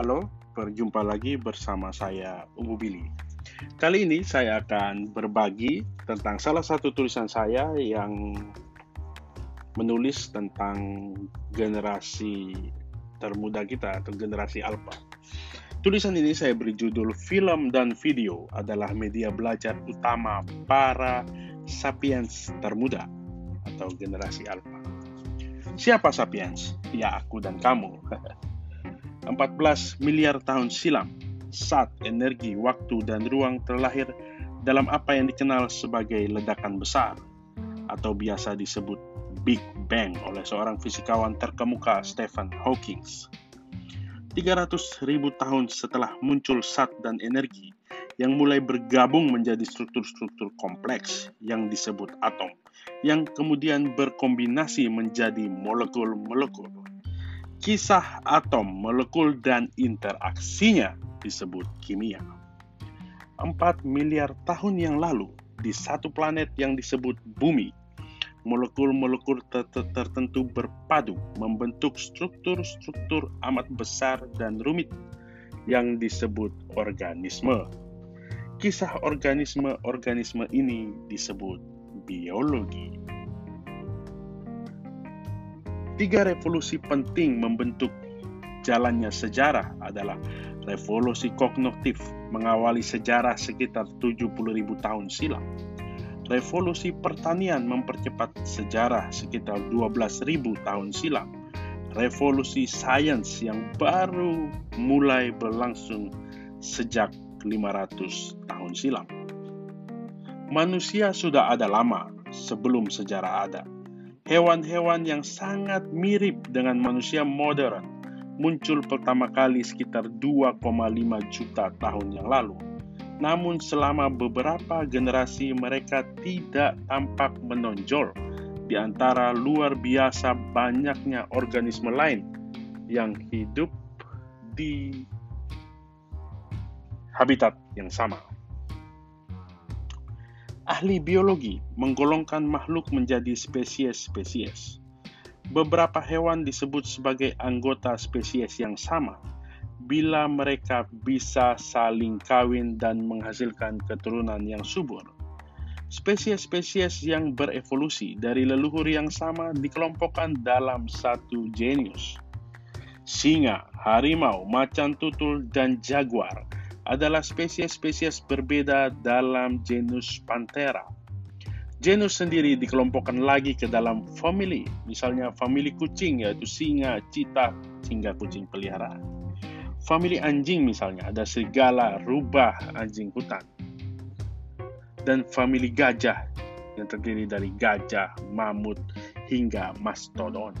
Halo, berjumpa lagi bersama saya Ubu Billy. Kali ini saya akan berbagi tentang salah satu tulisan saya yang menulis tentang generasi termuda kita atau generasi alpha. Tulisan ini saya beri judul Film dan Video adalah media belajar utama para sapiens termuda atau generasi alpha. Siapa sapiens? Ya aku dan kamu. 14 miliar tahun silam, saat energi, waktu, dan ruang terlahir dalam apa yang dikenal sebagai ledakan besar atau biasa disebut Big Bang oleh seorang fisikawan terkemuka Stephen Hawking. 300 ribu tahun setelah muncul zat dan energi yang mulai bergabung menjadi struktur-struktur kompleks yang disebut atom, yang kemudian berkombinasi menjadi molekul-molekul Kisah atom, molekul, dan interaksinya disebut kimia. 4 miliar tahun yang lalu, di satu planet yang disebut Bumi, molekul-molekul tertentu berpadu membentuk struktur-struktur amat besar dan rumit yang disebut organisme. Kisah organisme-organisme ini disebut biologi. Tiga revolusi penting membentuk jalannya sejarah adalah revolusi kognitif mengawali sejarah sekitar 70.000 tahun silam. Revolusi pertanian mempercepat sejarah sekitar 12.000 tahun silam. Revolusi sains yang baru mulai berlangsung sejak 500 tahun silam. Manusia sudah ada lama sebelum sejarah ada hewan-hewan yang sangat mirip dengan manusia modern muncul pertama kali sekitar 2,5 juta tahun yang lalu. Namun selama beberapa generasi mereka tidak tampak menonjol di antara luar biasa banyaknya organisme lain yang hidup di habitat yang sama ahli biologi menggolongkan makhluk menjadi spesies-spesies. Beberapa hewan disebut sebagai anggota spesies yang sama bila mereka bisa saling kawin dan menghasilkan keturunan yang subur. Spesies-spesies yang berevolusi dari leluhur yang sama dikelompokkan dalam satu genus. Singa, harimau, macan tutul, dan jaguar adalah spesies-spesies berbeda dalam genus Panthera. Genus sendiri dikelompokkan lagi ke dalam family, misalnya family kucing yaitu singa, cita, hingga kucing peliharaan. Family anjing misalnya ada serigala, rubah, anjing hutan. Dan family gajah yang terdiri dari gajah, mamut, hingga mastodon.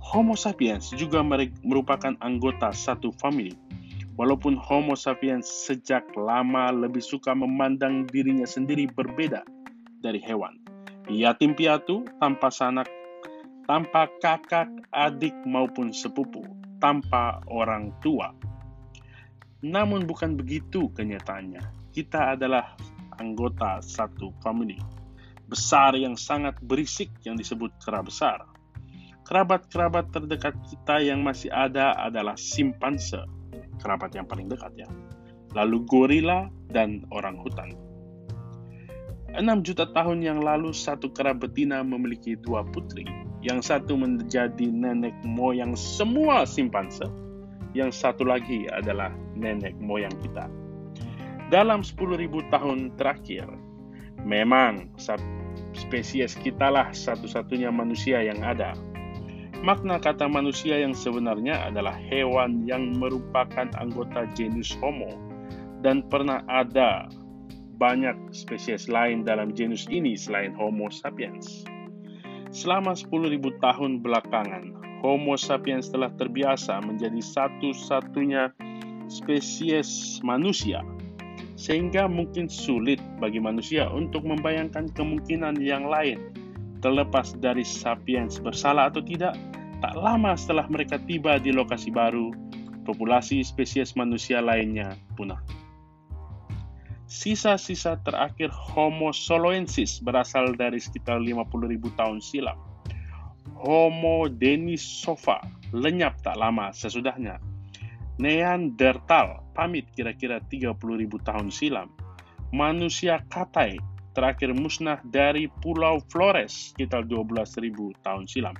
Homo sapiens juga merupakan anggota satu family Walaupun Homo sapiens sejak lama lebih suka memandang dirinya sendiri berbeda dari hewan. Yatim piatu tanpa sanak, tanpa kakak, adik maupun sepupu, tanpa orang tua. Namun bukan begitu kenyataannya. Kita adalah anggota satu family besar yang sangat berisik yang disebut kera besar. Kerabat-kerabat terdekat kita yang masih ada adalah simpanse, kerabat yang paling dekat ya. Lalu gorila dan orang hutan. 6 juta tahun yang lalu satu kera betina memiliki dua putri. Yang satu menjadi nenek moyang semua simpanse. Yang satu lagi adalah nenek moyang kita. Dalam 10.000 tahun terakhir, memang spesies kitalah satu-satunya manusia yang ada Makna kata manusia yang sebenarnya adalah hewan yang merupakan anggota genus Homo dan pernah ada banyak spesies lain dalam genus ini selain Homo sapiens. Selama 10.000 tahun belakangan, Homo sapiens telah terbiasa menjadi satu-satunya spesies manusia sehingga mungkin sulit bagi manusia untuk membayangkan kemungkinan yang lain terlepas dari sapiens bersalah atau tidak, tak lama setelah mereka tiba di lokasi baru, populasi spesies manusia lainnya punah. Sisa-sisa terakhir Homo soloensis berasal dari sekitar 50.000 tahun silam. Homo denisova lenyap tak lama sesudahnya. Neanderthal pamit kira-kira 30.000 tahun silam. Manusia katai terakhir musnah dari Pulau Flores sekitar 12.000 tahun silam.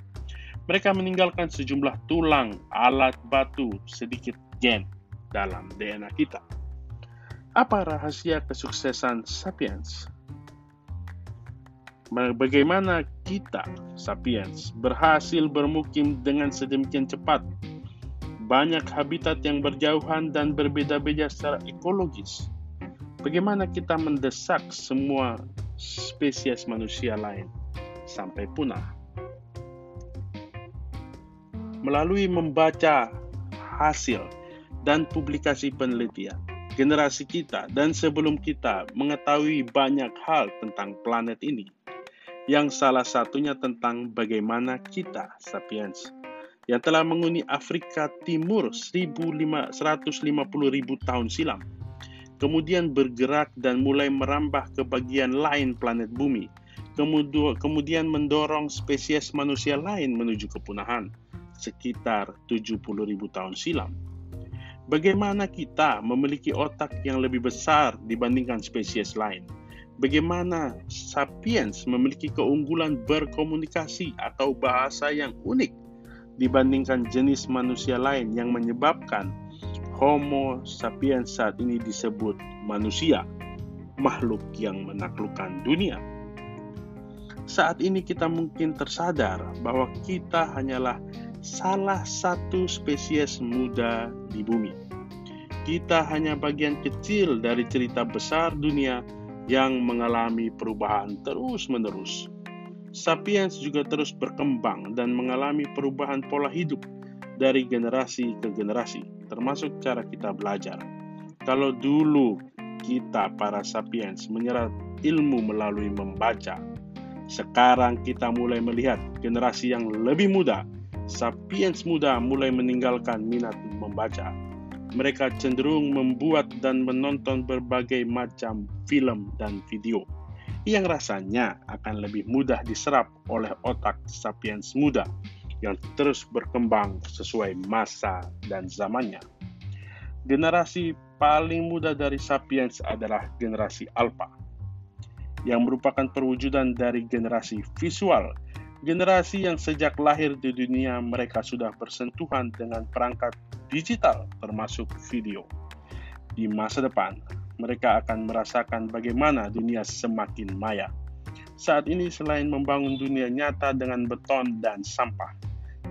Mereka meninggalkan sejumlah tulang, alat batu, sedikit gen dalam DNA kita. Apa rahasia kesuksesan sapiens? Bagaimana kita, sapiens, berhasil bermukim dengan sedemikian cepat? Banyak habitat yang berjauhan dan berbeda-beda secara ekologis Bagaimana kita mendesak semua spesies manusia lain sampai punah? Melalui membaca hasil dan publikasi penelitian, generasi kita dan sebelum kita mengetahui banyak hal tentang planet ini, yang salah satunya tentang bagaimana kita, sapiens, yang telah menghuni Afrika Timur 150.000 tahun silam, kemudian bergerak dan mulai merambah ke bagian lain planet bumi, kemudian mendorong spesies manusia lain menuju kepunahan sekitar 70.000 tahun silam. Bagaimana kita memiliki otak yang lebih besar dibandingkan spesies lain? Bagaimana sapiens memiliki keunggulan berkomunikasi atau bahasa yang unik dibandingkan jenis manusia lain yang menyebabkan Homo sapiens saat ini disebut manusia, makhluk yang menaklukkan dunia. Saat ini kita mungkin tersadar bahwa kita hanyalah salah satu spesies muda di bumi. Kita hanya bagian kecil dari cerita besar dunia yang mengalami perubahan terus-menerus. Sapiens juga terus berkembang dan mengalami perubahan pola hidup dari generasi ke generasi termasuk cara kita belajar. Kalau dulu kita para sapiens menyerap ilmu melalui membaca, sekarang kita mulai melihat generasi yang lebih muda, sapiens muda mulai meninggalkan minat membaca. Mereka cenderung membuat dan menonton berbagai macam film dan video yang rasanya akan lebih mudah diserap oleh otak sapiens muda yang terus berkembang sesuai masa dan zamannya. Generasi paling muda dari Sapiens adalah generasi Alpha, yang merupakan perwujudan dari generasi visual, generasi yang sejak lahir di dunia mereka sudah bersentuhan dengan perangkat digital termasuk video. Di masa depan, mereka akan merasakan bagaimana dunia semakin maya. Saat ini selain membangun dunia nyata dengan beton dan sampah,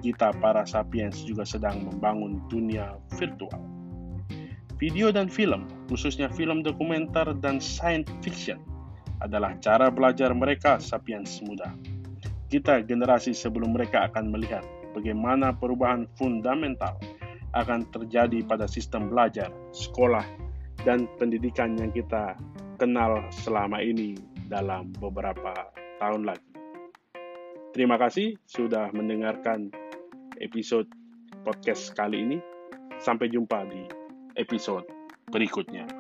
kita para sapiens juga sedang membangun dunia virtual. Video dan film, khususnya film dokumenter dan science fiction, adalah cara belajar mereka sapiens muda. Kita generasi sebelum mereka akan melihat bagaimana perubahan fundamental akan terjadi pada sistem belajar, sekolah, dan pendidikan yang kita kenal selama ini dalam beberapa tahun lagi. Terima kasih sudah mendengarkan episode podcast kali ini. Sampai jumpa di episode berikutnya.